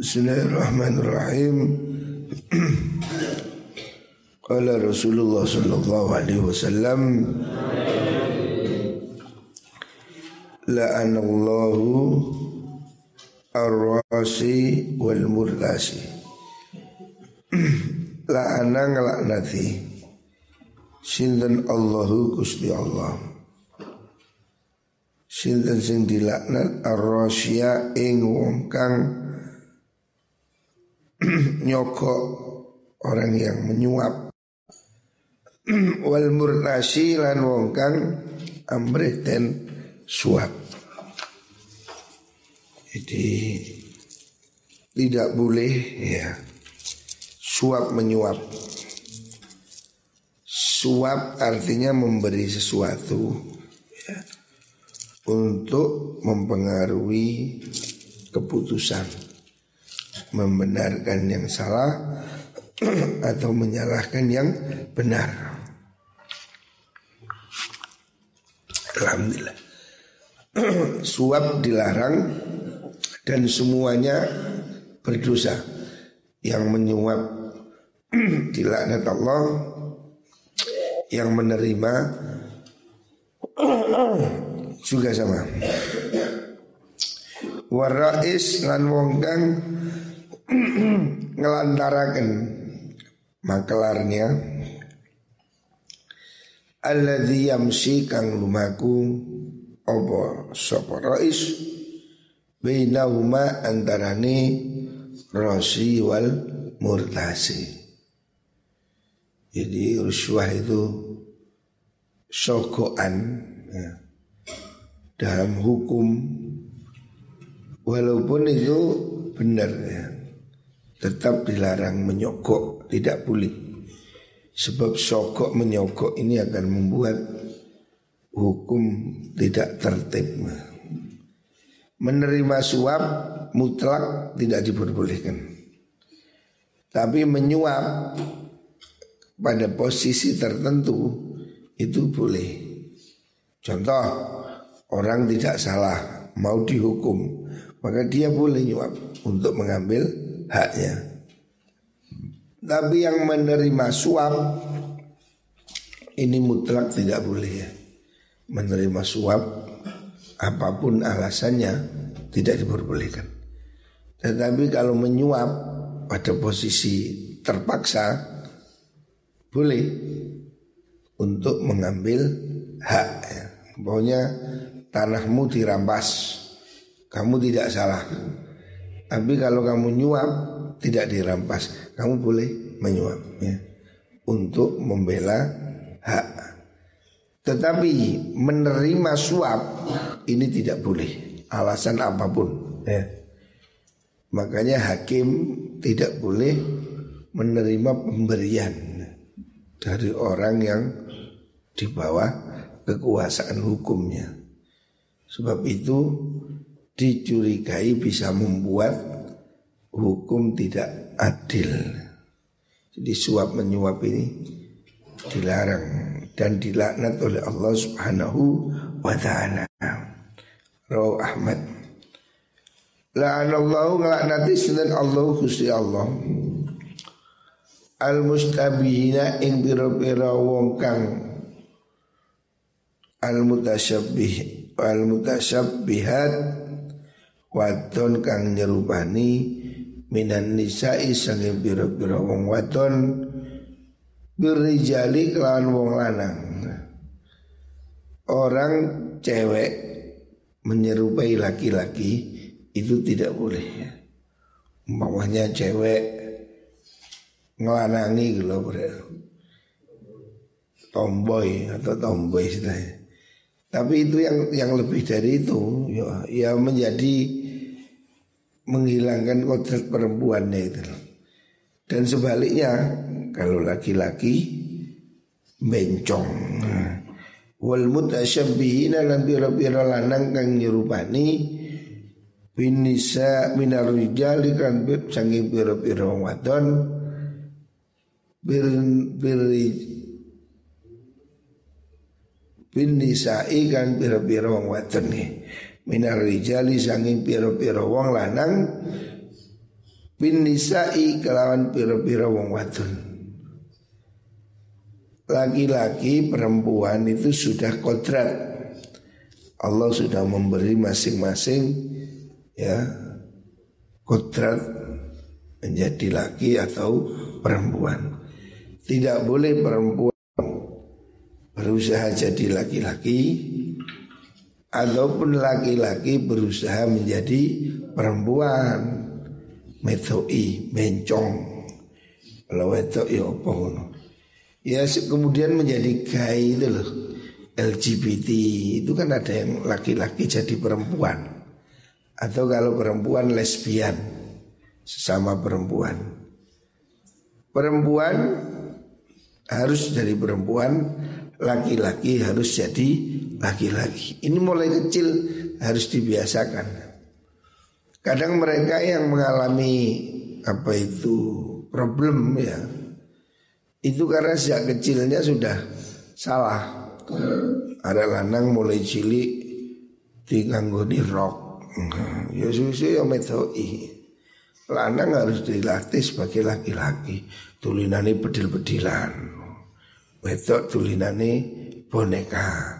Bismillahirrahmanirrahim. Qala Rasulullah sallallahu alaihi wasallam La'anallahu ar-rasi wal murdasi La'ana ngelaknati. Sinten Allahu Gusti Allah. Sinten sing dilaknat ar-rasya ing wong kang nyokok orang yang menyuap. Wal murtasi lan wong kang amrih suap. Jadi tidak boleh ya suap menyuap. Suap artinya memberi sesuatu ya, untuk mempengaruhi keputusan membenarkan yang salah atau menyalahkan yang benar. Alhamdulillah. Suap dilarang dan semuanya berdosa. Yang menyuap dilaknat Allah, yang menerima juga sama. Warais lan wong kang ngelantarakan makelarnya alladzi yamsi kang lumaku apa sapa rais? Bainahuma antarane rasi wal murtasi. Jadi ruswah itu sokoan ya. dalam hukum. Walaupun itu benar ya tetap dilarang menyokok, tidak boleh. Sebab sokok menyokok ini akan membuat hukum tidak tertib. Menerima suap mutlak tidak diperbolehkan. Tapi menyuap pada posisi tertentu itu boleh. Contoh, orang tidak salah mau dihukum, maka dia boleh nyuap untuk mengambil haknya. Tapi yang menerima suap ini mutlak tidak boleh ya. Menerima suap apa pun alasannya tidak diperbolehkan. Tetapi kalau menyuap pada posisi terpaksa boleh untuk mengambil hak. Ya. Pokoknya tanahmu dirampas, kamu tidak salah. Tapi kalau kamu nyuap tidak dirampas, kamu boleh menyuap ya untuk membela hak. Tetapi menerima suap ini tidak boleh, alasan apa pun ya. Makanya hakim tidak boleh menerima pemberian dari orang yang di bawah kekuasaan hukumnya. Sebab itu dicurigai bisa membuat hukum tidak adil. Jadi suap menyuap ini dilarang dan dilaknat oleh Allah Subhanahu wa taala. Rawi Ahmad. La'anallahu ngelaknati sinten Allah Gusti Allah. Al mustabihina ing pira-pira wong kang al mutasyabbih al mutasabbihat wadon kang nyerupani minan nisa'i sange biro-biro wong wadon birijali kelawan wong lanang orang cewek menyerupai laki-laki itu tidak boleh ya. Umpamanya cewek ngelanangi gitu loh tomboy atau tomboy istilahnya. Tapi itu yang yang lebih dari itu ya, ya menjadi menghilangkan kodrat perempuannya itu. Dan sebaliknya kalau laki-laki bencong. Wal mutasyabihina lan pira-pira lanang kang nyerupani binisa minar rijali kan sangi pira-pira wadon bir bir bin nisa'i kan pira-pira wong wadon nih minar rijali sanging pira-pira wong lanang bin nisa'i kelawan pira-pira wong wadon. Laki-laki perempuan itu sudah kodrat Allah sudah memberi masing-masing ya kodrat menjadi laki atau perempuan. Tidak boleh perempuan berusaha jadi laki-laki ataupun laki-laki berusaha menjadi perempuan. Metoi, bencong. Kalau ya Ya kemudian menjadi gay itu loh. LGBT itu kan ada yang laki-laki jadi perempuan. Atau kalau perempuan lesbian sesama perempuan. Perempuan harus jadi perempuan, laki-laki harus jadi laki-laki. Ini mulai kecil harus dibiasakan. Kadang mereka yang mengalami apa itu problem ya, itu karena sejak kecilnya sudah salah. Ada lanang mulai cilik diganggoni rok. Ya susu metoi. Lanang harus dilatih sebagai laki-laki. Tulinane bedil-bedilan. Wedok tulinane boneka.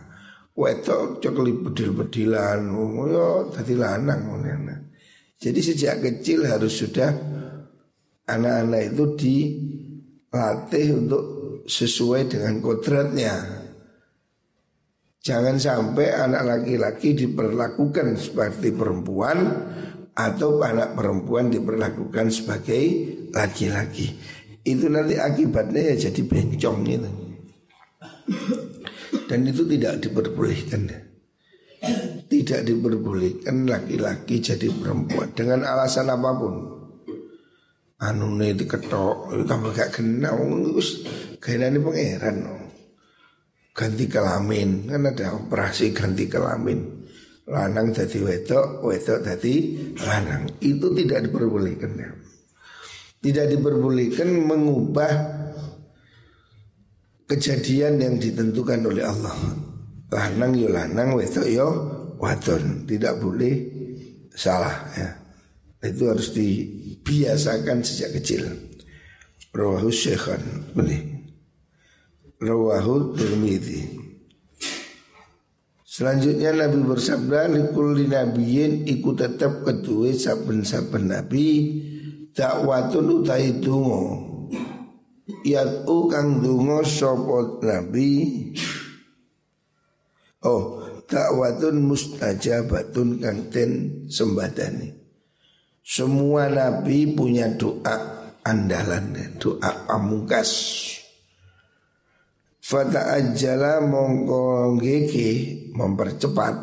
Wedok cokli bedil-bedilan. Ya tadi lanang. Jadi sejak kecil harus sudah anak-anak itu dilatih untuk sesuai dengan kodratnya. Jangan sampai anak laki-laki diperlakukan seperti perempuan atau anak perempuan diperlakukan sebagai laki-laki. Itu nanti akibatnya ya jadi bencong itu. Dan itu tidak diperbolehkan. Tidak diperbolehkan laki-laki jadi perempuan dengan alasan apa pun. Anu nih diketok, tambah gak kenal, kayaknya ini pangeran. Ganti kelamin, kan ada operasi ganti kelamin lanang jadi wedok, wedok jadi lanang. Itu tidak diperbolehkan. Tidak diperbolehkan mengubah kejadian yang ditentukan oleh Allah. Lanang yo lanang, wedok yo wadon. Tidak boleh salah ya. Itu harus dibiasakan sejak kecil. Rawahu Syekhan boleh. Rawahu Tirmidzi. Selanjutnya Nabi bersabda Likulli nabiyin ikut tetap ketui saben-saben Nabi Dakwatun utai dungo Yat'u kang dungo sopot Nabi? Oh dakwatun mustajabatun kang ten sembadani. Semua Nabi punya doa andalan Doa pamungkas. Fata ajala mongko mempercepat.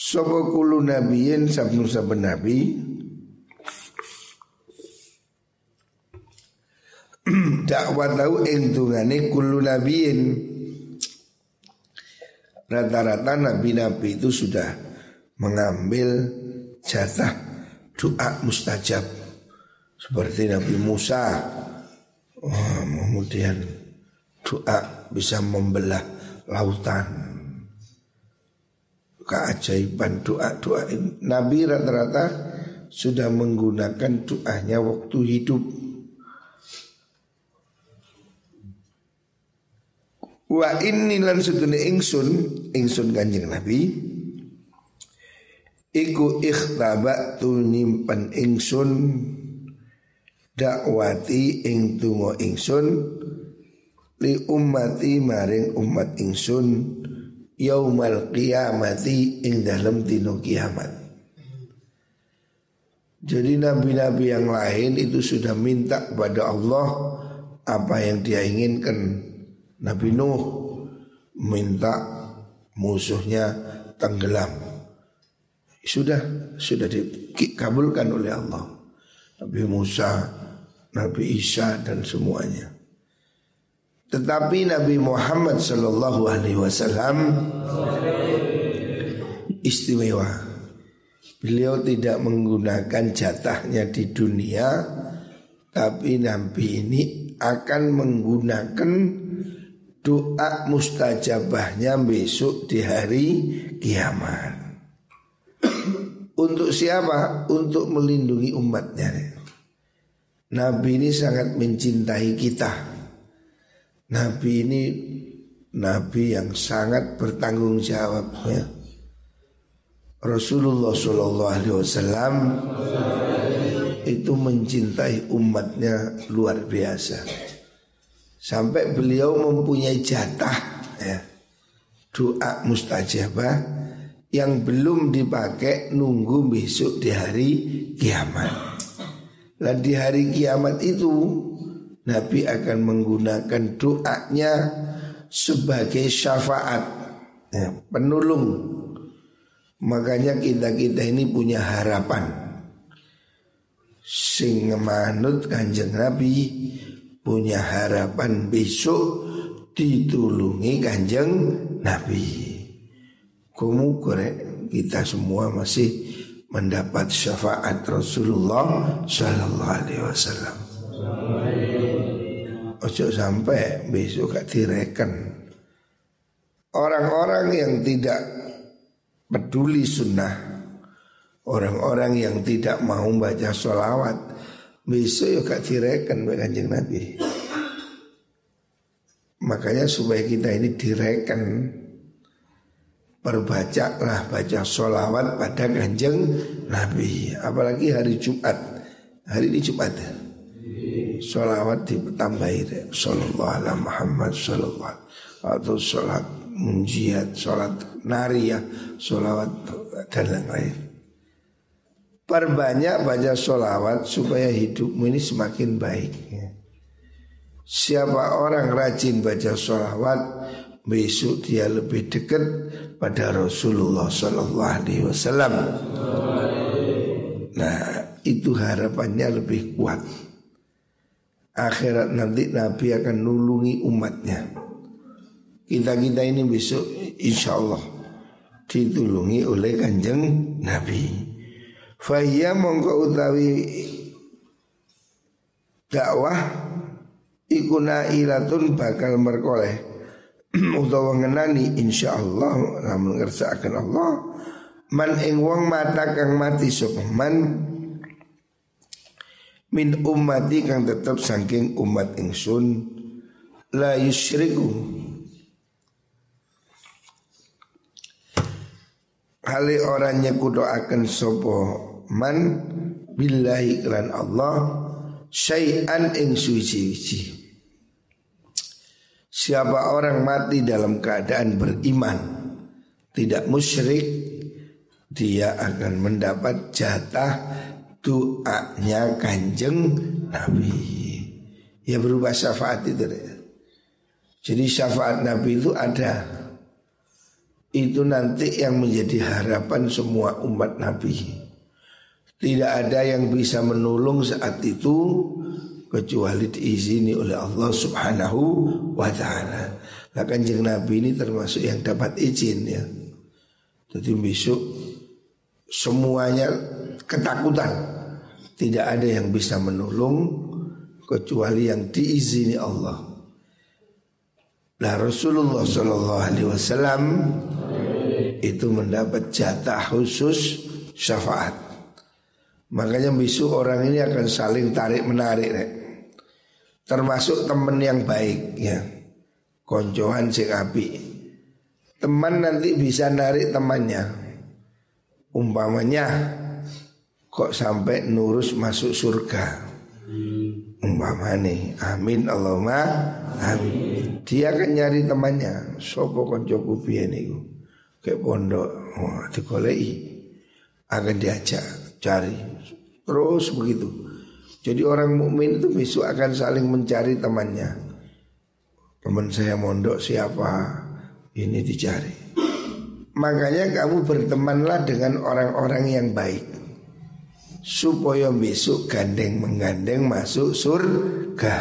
Sopo kulu nabiyin sabnu saben nabi dakwah tahu entungane kulu nabiyin Rata-rata nabi-nabi itu sudah mengambil jatah doa mustajab Seperti Nabi Musa oh, Kemudian doa bisa membelah lautan. Keajaiban doa-doa Nabi rata-rata sudah menggunakan doanya waktu hidup. Wa inni lan sudune ingsun, ingsun Kanjeng Nabi iku tu nyimpen ingsun dakwati ing donga ingsun li ummati maring umat ingsun yaumal qiyamati ing dalam dino kiamat. Jadi nabi-nabi yang lain itu sudah minta kepada Allah apa yang dia inginkan. Nabi Nuh minta musuhnya tenggelam. Sudah sudah dikabulkan oleh Allah. Nabi Musa, Nabi Isa dan semuanya. Tetapi Nabi Muhammad Sallallahu Alaihi Wasallam istimewa. Beliau tidak menggunakan jatahnya di dunia, tapi Nabi ini akan menggunakan doa mustajabahnya besok di hari kiamat. Untuk siapa? Untuk melindungi umatnya. Nabi ini sangat mencintai kita. Nabi ini Nabi yang sangat bertanggung jawab ya. Rasulullah Shallallahu Alaihi Wasallam itu mencintai umatnya luar biasa. Sampai beliau mempunyai jatah ya, doa mustajabah yang belum dipakai nunggu besok di hari kiamat. Dan di hari kiamat itu Nabi akan menggunakan doanya sebagai syafaat ya, penolong. Makanya kita-kita ini punya harapan. Sing manut kanjeng Nabi punya harapan besok ditulungi kanjeng Nabi. Kamu korek kita semua masih mendapat syafaat Rasulullah Sallallahu Alaihi Wasallam. Ojo sampai besok gak direken Orang-orang yang tidak peduli sunnah Orang-orang yang tidak mau baca sholawat Besok ya gak direken kanjeng Nabi. Makanya supaya kita ini direken Perbacalah baca sholawat pada kanjeng Nabi. Apalagi hari Jumat. Hari ini Jumat ya? Sholawat ditambahi Sallallahu ala Muhammad Sallallahu Atau sholat munjiat Sholat nariyah Sholawat dan lain-lain Perbanyak baca sholawat Supaya hidupmu ini semakin baik ya. Siapa orang rajin baca sholawat Besok dia lebih dekat pada Rasulullah Wasallam. Nah itu harapannya lebih kuat. Akhirat nanti Nabi akan nulungi umatnya. Kita kita ini besok insya Allah ditulungi oleh kanjeng Nabi. Fahiyah mongko utawi dakwah ikuna ilatun bakal merkoleh. Utawa ngenani insyaallah lamun ngersakaken Allah man ing wong mata kang mati sapa man? Min ummati kang tetep saking umat ingsun la yusyriku. Hale ora nyekudoaken sapa man billahi kelan Allah syai'an ing suci-suci. Siapa orang mati dalam keadaan beriman Tidak musyrik Dia akan mendapat jatah doanya kanjeng Nabi. Ya berubah syafaat itu. Jadi syafaat Nabi itu ada. Itu nanti yang menjadi harapan semua umat Nabi Tidak ada yang bisa menolong saat itu kecuali diizini oleh Allah Subhanahu wa taala. Nah kanjeng Nabi ini termasuk yang dapat izin ya. Jadi besok semuanya ketakutan. Tidak ada yang bisa menolong kecuali yang diizini Allah. Nah Rasulullah Shallallahu Alaihi Wasallam itu mendapat jatah khusus syafaat. Makanya besok orang ini akan saling tarik menarik. Rek. Termasuk teman yang baik ya. Koncoan sing api teman nanti bisa narik temannya. Umpamanya kok sampai nurus masuk surga. Umpamanya amin Allahumma amin. Dia akan nyari temannya. Sopo koncoku pian itu ke pondok wah dikolei akan diajak cari terus begitu jadi orang mukmin itu besok akan saling mencari temannya. Teman saya mondok siapa? Ini dicari. Makanya kamu bertemanlah dengan orang-orang yang baik supaya besok gandeng menggandeng masuk surga.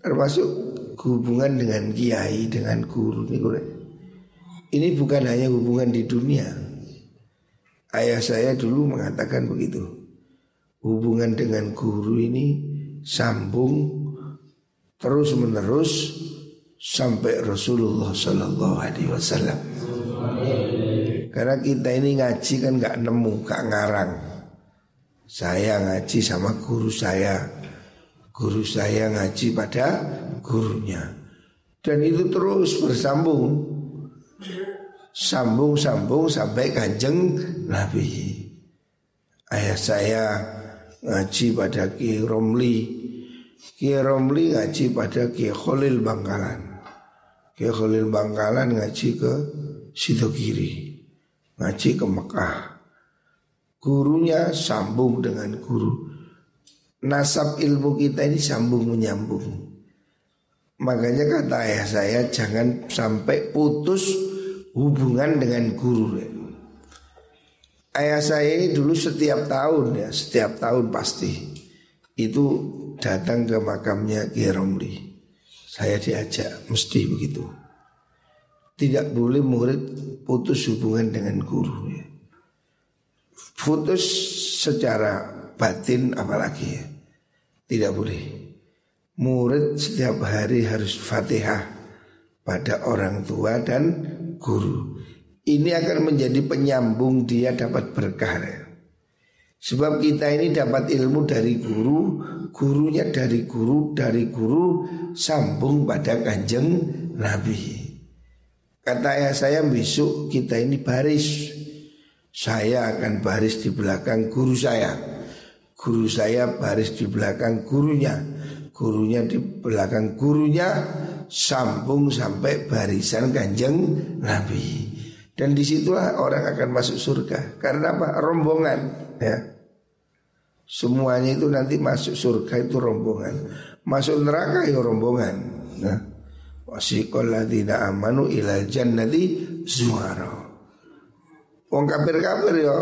Termasuk hubungan dengan kiai, dengan guru ini Ini bukan hanya hubungan di dunia. Ayah saya dulu mengatakan begitu hubungan dengan guru ini sambung terus menerus sampai Rasulullah Shallallahu Alaihi Wasallam. Karena kita ini ngaji kan nggak nemu, nggak ngarang. Saya ngaji sama guru saya Guru saya ngaji pada gurunya Dan itu terus bersambung Sambung-sambung sampai kanjeng Nabi. Ayah saya ngaji pada Ki Romli. Ki Romli ngaji pada Ki Khalil Bangkalan. Ki Khalil Bangkalan ngaji ke Sidogiri. Ngaji ke Mekah. Gurunya sambung dengan guru. Nasab ilmu kita ini sambung menyambung. Makanya kata ayah saya jangan sampai putus hubungan dengan guru Ayah saya ini dulu setiap tahun ya, setiap tahun pasti itu datang ke makamnya Kiai Romli. Saya diajak, mesti begitu. Tidak boleh murid putus hubungan dengan guru ya. Putus secara batin apalagi ya. Tidak boleh. Murid setiap hari harus fatihah pada orang tua dan guru. Ini akan menjadi penyambung dia dapat berkah. Sebab kita ini dapat ilmu dari guru, gurunya dari guru, dari guru sambung pada kanjeng Nabi. Kata ayah saya besok kita ini baris. Saya akan baris di belakang guru saya. Guru saya baris di belakang gurunya. Gurunya di belakang gurunya sambung sampai barisan kanjeng Nabi. Dan di situlah orang akan masuk surga Karena apa? Rombongan ya. Semuanya itu nanti masuk surga itu rombongan Masuk neraka ya rombongan nah. Wasiqal ladina amanu ilal jannati zuhara Wong kafir-kafir ya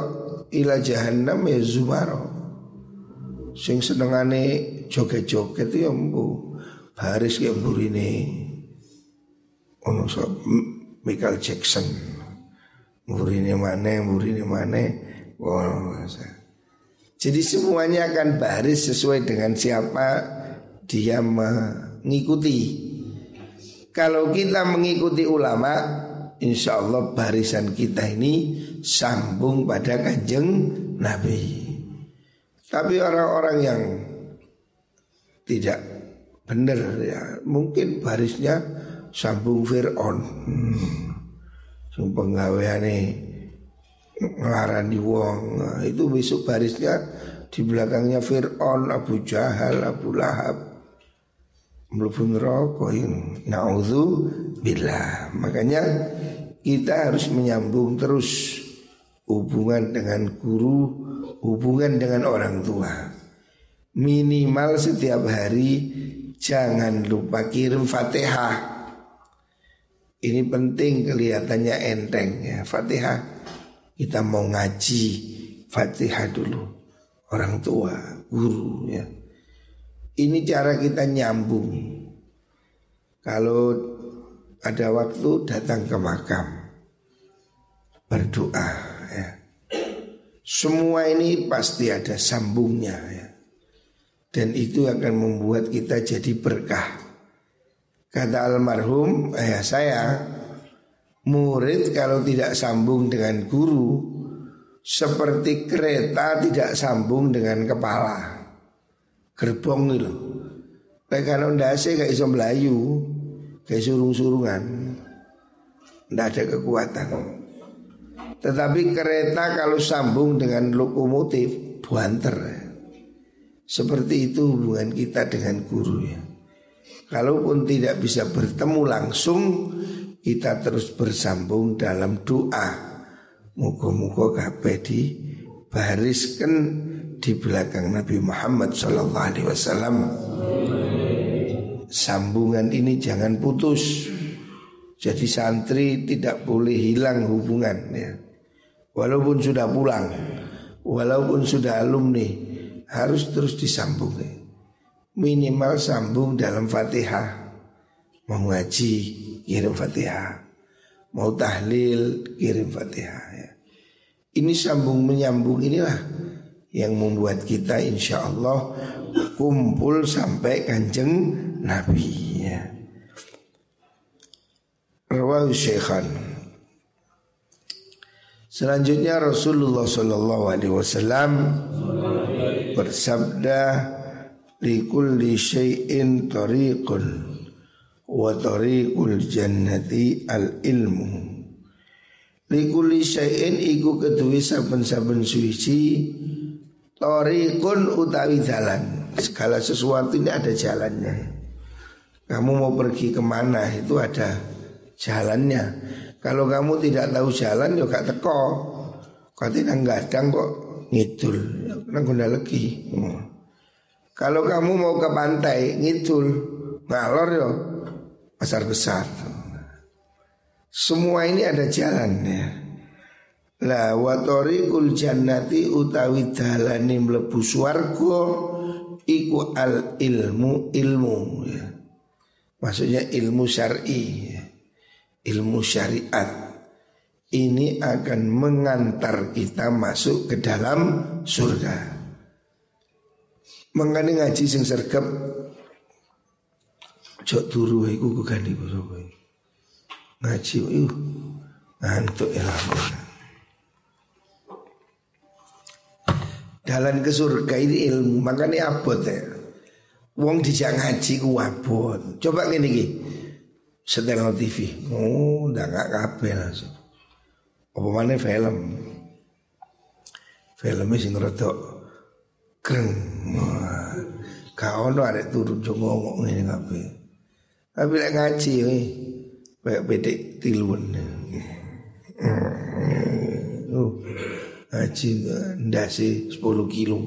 ila jahannam ya Sing senengane joget-joget ya mbu Baris ya burine Ono Michael Jackson Murine mana, murine mana. Oh, jadi semuanya akan baris sesuai dengan siapa dia mengikuti. Kalau kita mengikuti ulama, insya Allah barisan kita ini sambung pada kanjeng Nabi. Tapi orang-orang yang tidak benar ya, mungkin barisnya sambung Fir'aun. Hmm. Sing penggaweane ngelarani wong nah, itu besok barisnya di belakangnya Fir'aun, Abu Jahal, Abu Lahab mlebu neraka ini. Nauzu billah. Makanya kita harus menyambung terus hubungan dengan guru, hubungan dengan orang tua. Minimal setiap hari jangan lupa kirim Fatihah. Ini penting kelihatannya enteng ya. Fatihah Kita mau ngaji Fatihah dulu. Orang tua, guru ya. Ini cara kita nyambung. Kalau ada waktu datang ke makam. Berdoa ya. Semua ini pasti ada sambungnya ya Dan itu akan membuat kita jadi berkah. Kata almarhum ayah saya Murid kalau tidak sambung dengan guru Seperti kereta tidak sambung dengan kepala. Gerbong itu Tapi kalau ndase kayak iso melayu Kayak surung-surungan. Tidak ada kekuatan. Tetapi kereta kalau sambung dengan lokomotif Buanter Seperti itu hubungan kita dengan guru ya Kalaupun tidak bisa bertemu langsung Kita terus bersambung dalam doa Muka-muka kabeh di bariskan di belakang Nabi Muhammad Wasallam. Sambungan ini jangan putus. Jadi santri tidak boleh hilang hubungan ya. Walaupun sudah pulang, walaupun sudah alumni, harus terus disambung. Minimal sambung dalam Fatihah. Mau ngaji kirim Fatihah. Mau tahlil kirim Fatihah ya. Ini sambung menyambung inilah yang membuat kita insya Allah kumpul sampai kanjeng Nabi ya. Rawahu Syekhan Selanjutnya Rasulullah Sallallahu Alaihi Wasallam bersabda likulli syai'in tariqun wa tariqul jannati al ilmu likulli syai'in iku kedue saben-saben suci tariqun utawi jalan. Segala sesuatu ini ada jalannya. Kamu mau pergi ke mana itu ada jalannya. Kalau kamu tidak tahu jalan ya gak teko. Kau tidak gadang kok ngidul nang lagi hmm. Kalau kamu mau ke pantai ngidul ngalor yo pasar besar. Semua ini ada jalannya. La watori kul jannati utawi dalane mlebu swarga iku al ilmu ilmu ya. Maksudnya ilmu syar'i ya. Ilmu syariat ini akan mengantar kita masuk ke dalam surga. Mengani ngaji sing sergap Jok turu iku kugani ku Ngaji iku ngantuk ya Dalam ke surga ini ilmu Makanya abot ya. Wong dijak ngaji ku abot. Coba gini gini Setel TV Oh udah gak kabel langsung Apa film Filmnya sing rodok Kreng. Kau ono arek turun jo ngomong ngene kabeh. Tapi lek ngaji kayak bedek tiluan. Oh, ngaji ndase 10 kilo.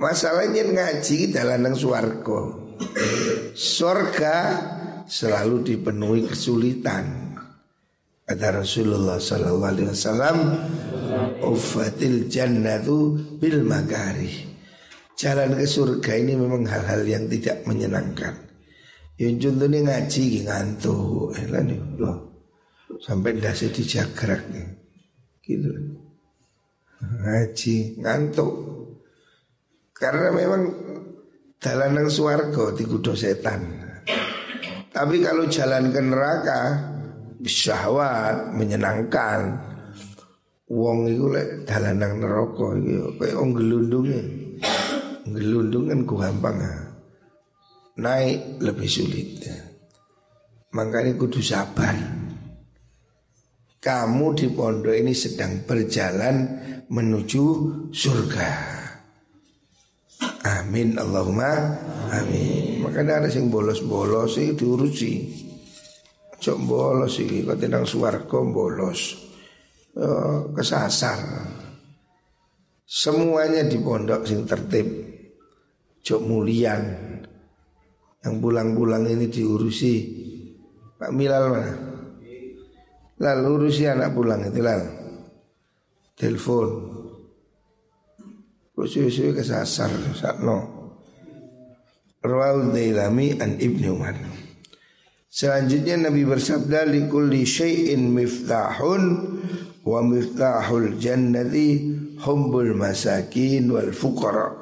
Masalahnya ngaji dalam swarga. Surga selalu dipenuhi kesulitan. Kata Rasulullah sallallahu alaihi wasallam, Ufatil jannatu bil magari Jalan ke surga ini memang hal-hal yang tidak menyenangkan. Yang contohnya ngaji ngantuk. Eh, nih, loh. Sampai dasi dijagrak nih Gitu. Ngaji ngantuk. Karena memang Jalan yang suarga digudo setan. Tapi kalau jalan ke neraka Syahwat menyenangkan Wong iku lek dalanang neraka iki kaya wong gelundunge. Gelundung kan gampang. Naik lebih sulit. Makanya kudu sabar. Kamu di pondok ini sedang berjalan menuju surga. Amin Allahumma amin. Makanya ada yang bolos-bolos itu diurusi. Cok bolos kau tenang suarco bolos. Eh, kesasar. Semuanya di pondok sing tertib. Jok mulian. Yang pulang-pulang ini diurusi Pak Milal mana? Lalu urusi anak pulang itu lal. Telepon. Kusuyu-suyu kesasar sakno. Rawal Dailami an Ibnu Umar. Selanjutnya Nabi bersabda likulli syai'in miftahun wa miftahul jannati humbul masakin wal fuqara.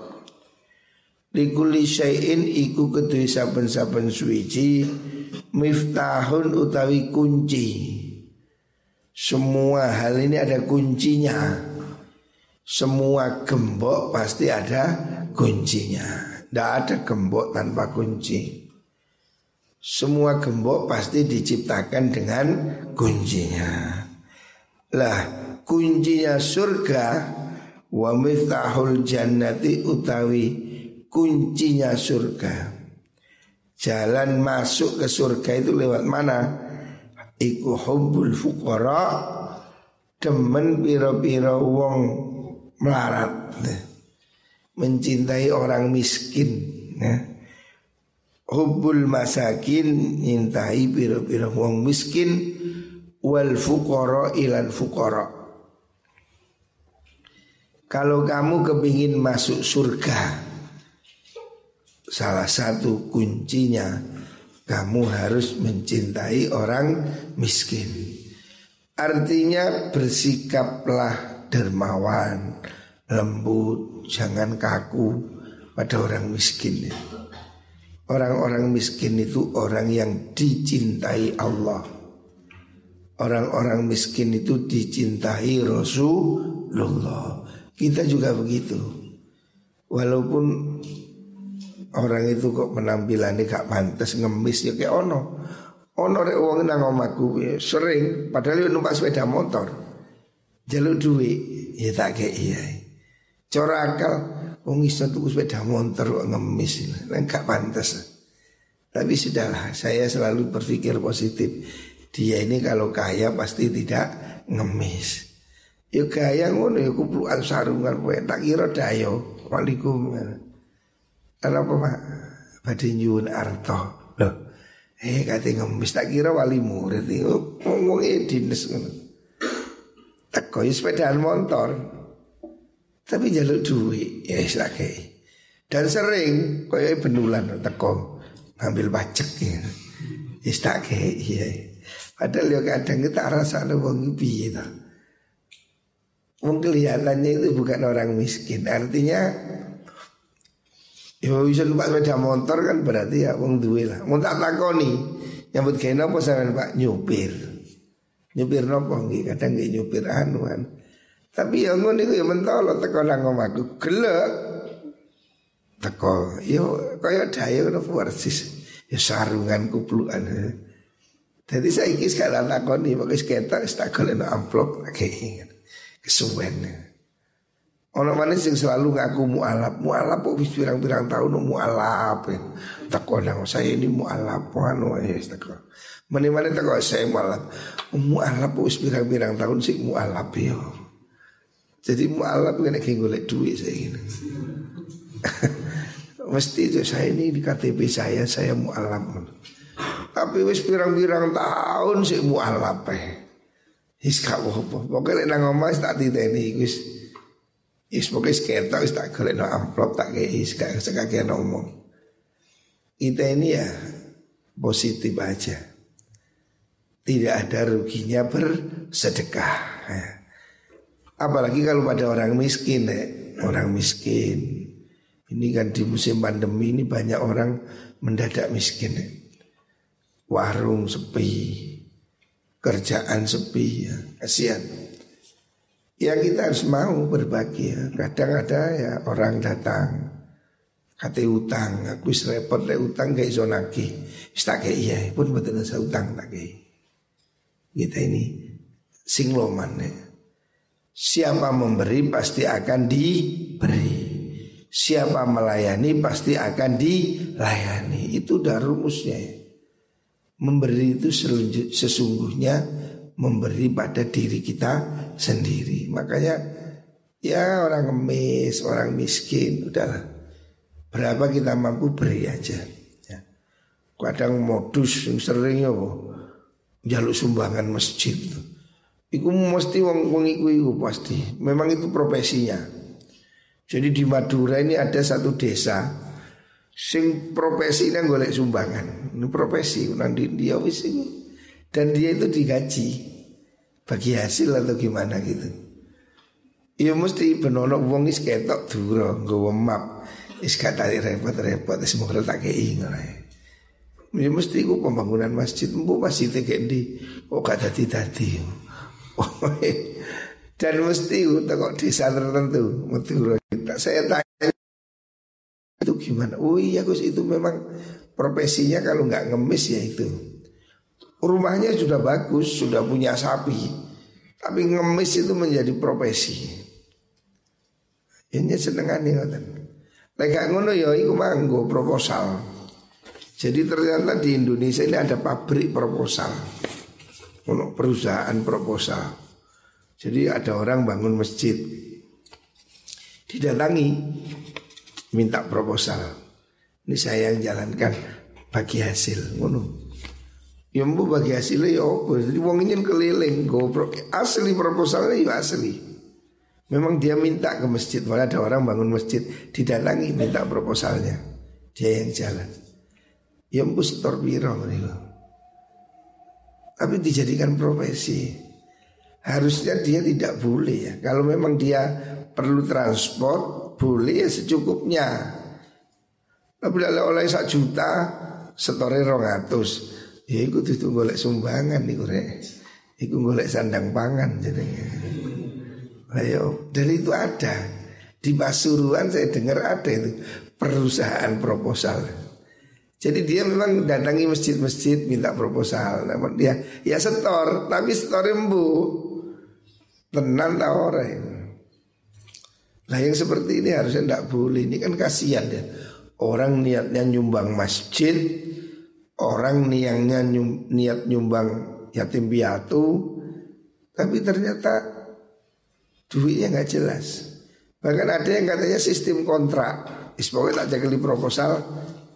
Likulli syai'in iku kedue saben-saben suwiji miftahun utawi kunci. Semua hal ini ada kuncinya. Semua gembok pasti ada kuncinya. Tidak ada gembok tanpa kunci semua gembok pasti diciptakan dengan kuncinya lah kuncinya surga wa miftahul jannati utawi kuncinya surga. Jalan masuk ke surga itu lewat mana? Iku hubbul fuqara demen piro-piro wong melarat. Mencintai orang miskin ya. Hubbul masakin nyintai piro-piro wong miskin wal fuqara ilal fuqara. Kalau kamu kepingin masuk surga, salah satu kuncinya kamu harus mencintai orang miskin. Artinya bersikaplah dermawan, lembut, jangan kaku pada orang miskin. Orang-orang miskin itu orang yang dicintai Allah. Orang-orang miskin itu dicintai Rasulullah Kita juga begitu Walaupun orang itu kok penampilannya gak pantas ngemis ya kayak ono. Ono rek wong nang omaku ya, sering padahal yo numpak sepeda motor. Jaluk duit ya tak kayak iya. Cora akal wong iso tuku sepeda motor kok ngemis, gak pantas. Tapi sudahlah, saya selalu berpikir positif. Dia ini kalau kaya pasti tidak ngemis. Ya gaya ngono ya kuplukan sarungan kowe tak kira dayo. Waalaikumsalam. Apa Pak? Badhe nyuwun arto. Loh. Eh kate ngemis tak kira wali murid iki ngomong dinas ngono. Teko sepedaan motor. Tapi jaluk duit ya wis Dan sering koyo benulan teko ngambil pajak ya. Wis tak iya. Padahal ya kadang kita rasa wong piye ta. Wong kelihatannya itu bukan orang miskin. Artinya Ya bisa numpak sepeda motor kan berarti ya wong duwe lah. Mau tak takoni nyambut gawe napa sampean Pak nyupir. Nyupir napa nggih kadang nggih nyupir anuan. Tapi ya ngono iku ya mentolo teko nang omahku gelek. Teko yo kaya daya ngono persis. Ya sarungan kuplukan. Jadi saya ikis sekalian takoni pakai seketak tak golek amplop lagi kesuwen. Ono mana sing selalu ngaku mualaf, mualaf kok wis pirang-pirang tahun mualaf. Takon nang saya ini mualaf anu ya takon. Mana mana takon saya mualaf. Mualaf wis pirang-pirang tahun sih mualaf yo. Jadi mualaf kena golek duit saya ini. Mesti itu saya ini di KTP saya saya mualaf. Tapi wis pirang-pirang tahun sih mualaf. Eh. Wis gak apa-apa. Pokoke omah tak titeni wis wis pokoke seketok wis tak golekno amplop tak kei gak sekake ngomong. Kita ini ya positif aja. Tidak ada ruginya bersedekah. Ya. Apalagi kalau pada orang miskin, ya. orang miskin. Ini kan di musim pandemi ini banyak orang mendadak miskin. Ya. Warung sepi, kerjaan sepi ya kasihan ya kita harus mau berbagi ya kadang ada ya orang datang kata utang aku repot le utang kayak zonaki tak kayak iya pun betul saya utang tak kita ini singloman ya siapa memberi pasti akan diberi siapa melayani pasti akan dilayani itu udah rumusnya ya Memberi itu sesungguhnya memberi pada diri kita sendiri. Makanya ya orang ngemis, orang miskin, udahlah. Berapa kita mampu beri aja. Ya. Kadang modus yang sering ya jaluk sumbangan masjid. Iku mesti wong wong iku, iku pasti. Memang itu profesinya. Jadi di Madura ini ada satu desa Sing profesi ini golek sumbangan. Ini profesi nanti dia wis Dan dia itu digaji bagi hasil atau gimana gitu. Iya mesti benono wong is ketok duro nggawa map. Is kata repot-repot wis mung tak kei ngono Ya mesti ku pembangunan masjid Mbu masjid kayak Oh gak dadi-dadi Dan mesti kok desa tertentu Madura Saya tanya itu gimana? Oh iya Gus itu memang profesinya kalau nggak ngemis ya itu. Rumahnya sudah bagus, sudah punya sapi. Tapi ngemis itu menjadi profesi. Ini senengan nih. Lek ngono ya iku manggo proposal. Jadi ternyata di Indonesia ini ada pabrik proposal. Untuk perusahaan proposal. Jadi ada orang bangun masjid. Didatangi minta proposal. Ini saya yang jalankan bagi hasil ngono. Ya mbu bagi hasilnya ya apa? Jadi wong ini keliling pro asli proposalnya ya asli. Memang dia minta ke masjid, malah ada orang bangun masjid didatangi minta proposalnya. Dia yang jalan. Ya mbu setor biro Tapi dijadikan profesi. Harusnya dia tidak boleh ya. Kalau memang dia perlu transport, boleh ya secukupnya. Tapi kalau oleh sak juta setore rongatus, ya itu tuh golek sumbangan nih rek. Iku golek sandang pangan jadi. Ayo, dan itu ada Di Pasuruan saya dengar ada itu perusahaan proposal. Jadi dia memang datangi masjid-masjid minta proposal. Namun dia ya setor, tapi setor embu. Tenan tak orang. Nah yang seperti ini harusnya tidak boleh. Ini kan kasihan ya. Orang niatnya nyumbang masjid, orang niatnya nyum, niat nyumbang yatim piatu, tapi ternyata duitnya nggak jelas. Bahkan ada yang katanya sistem kontrak. Pokoknya tak jaga proposal,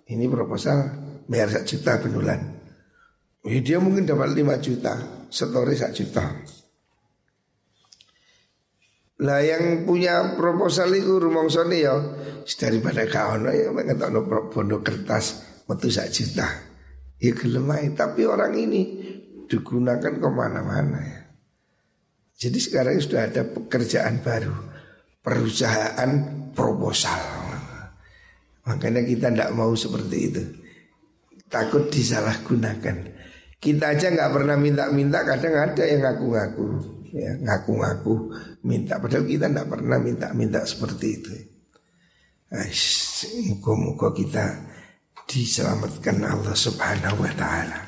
ini proposal bayar satu juta penulan. Eh, dia mungkin dapat 5 juta, setori satu juta. Lah yang punya proposal itu rumong soni ya daripada kawan ya no bondo kertas metu satu juta. Ya gelemai tapi orang ini digunakan ke mana-mana ya. Jadi sekarang sudah ada pekerjaan baru perusahaan proposal. Makanya kita tidak mau seperti itu. Takut disalahgunakan. Kita aja nggak pernah minta-minta Kadang ada yang ngaku-ngaku ya, Ngaku-ngaku minta. Padahal kita tidak pernah minta-minta seperti itu. Muka-muka kita diselamatkan Allah subhanahu wa ta'ala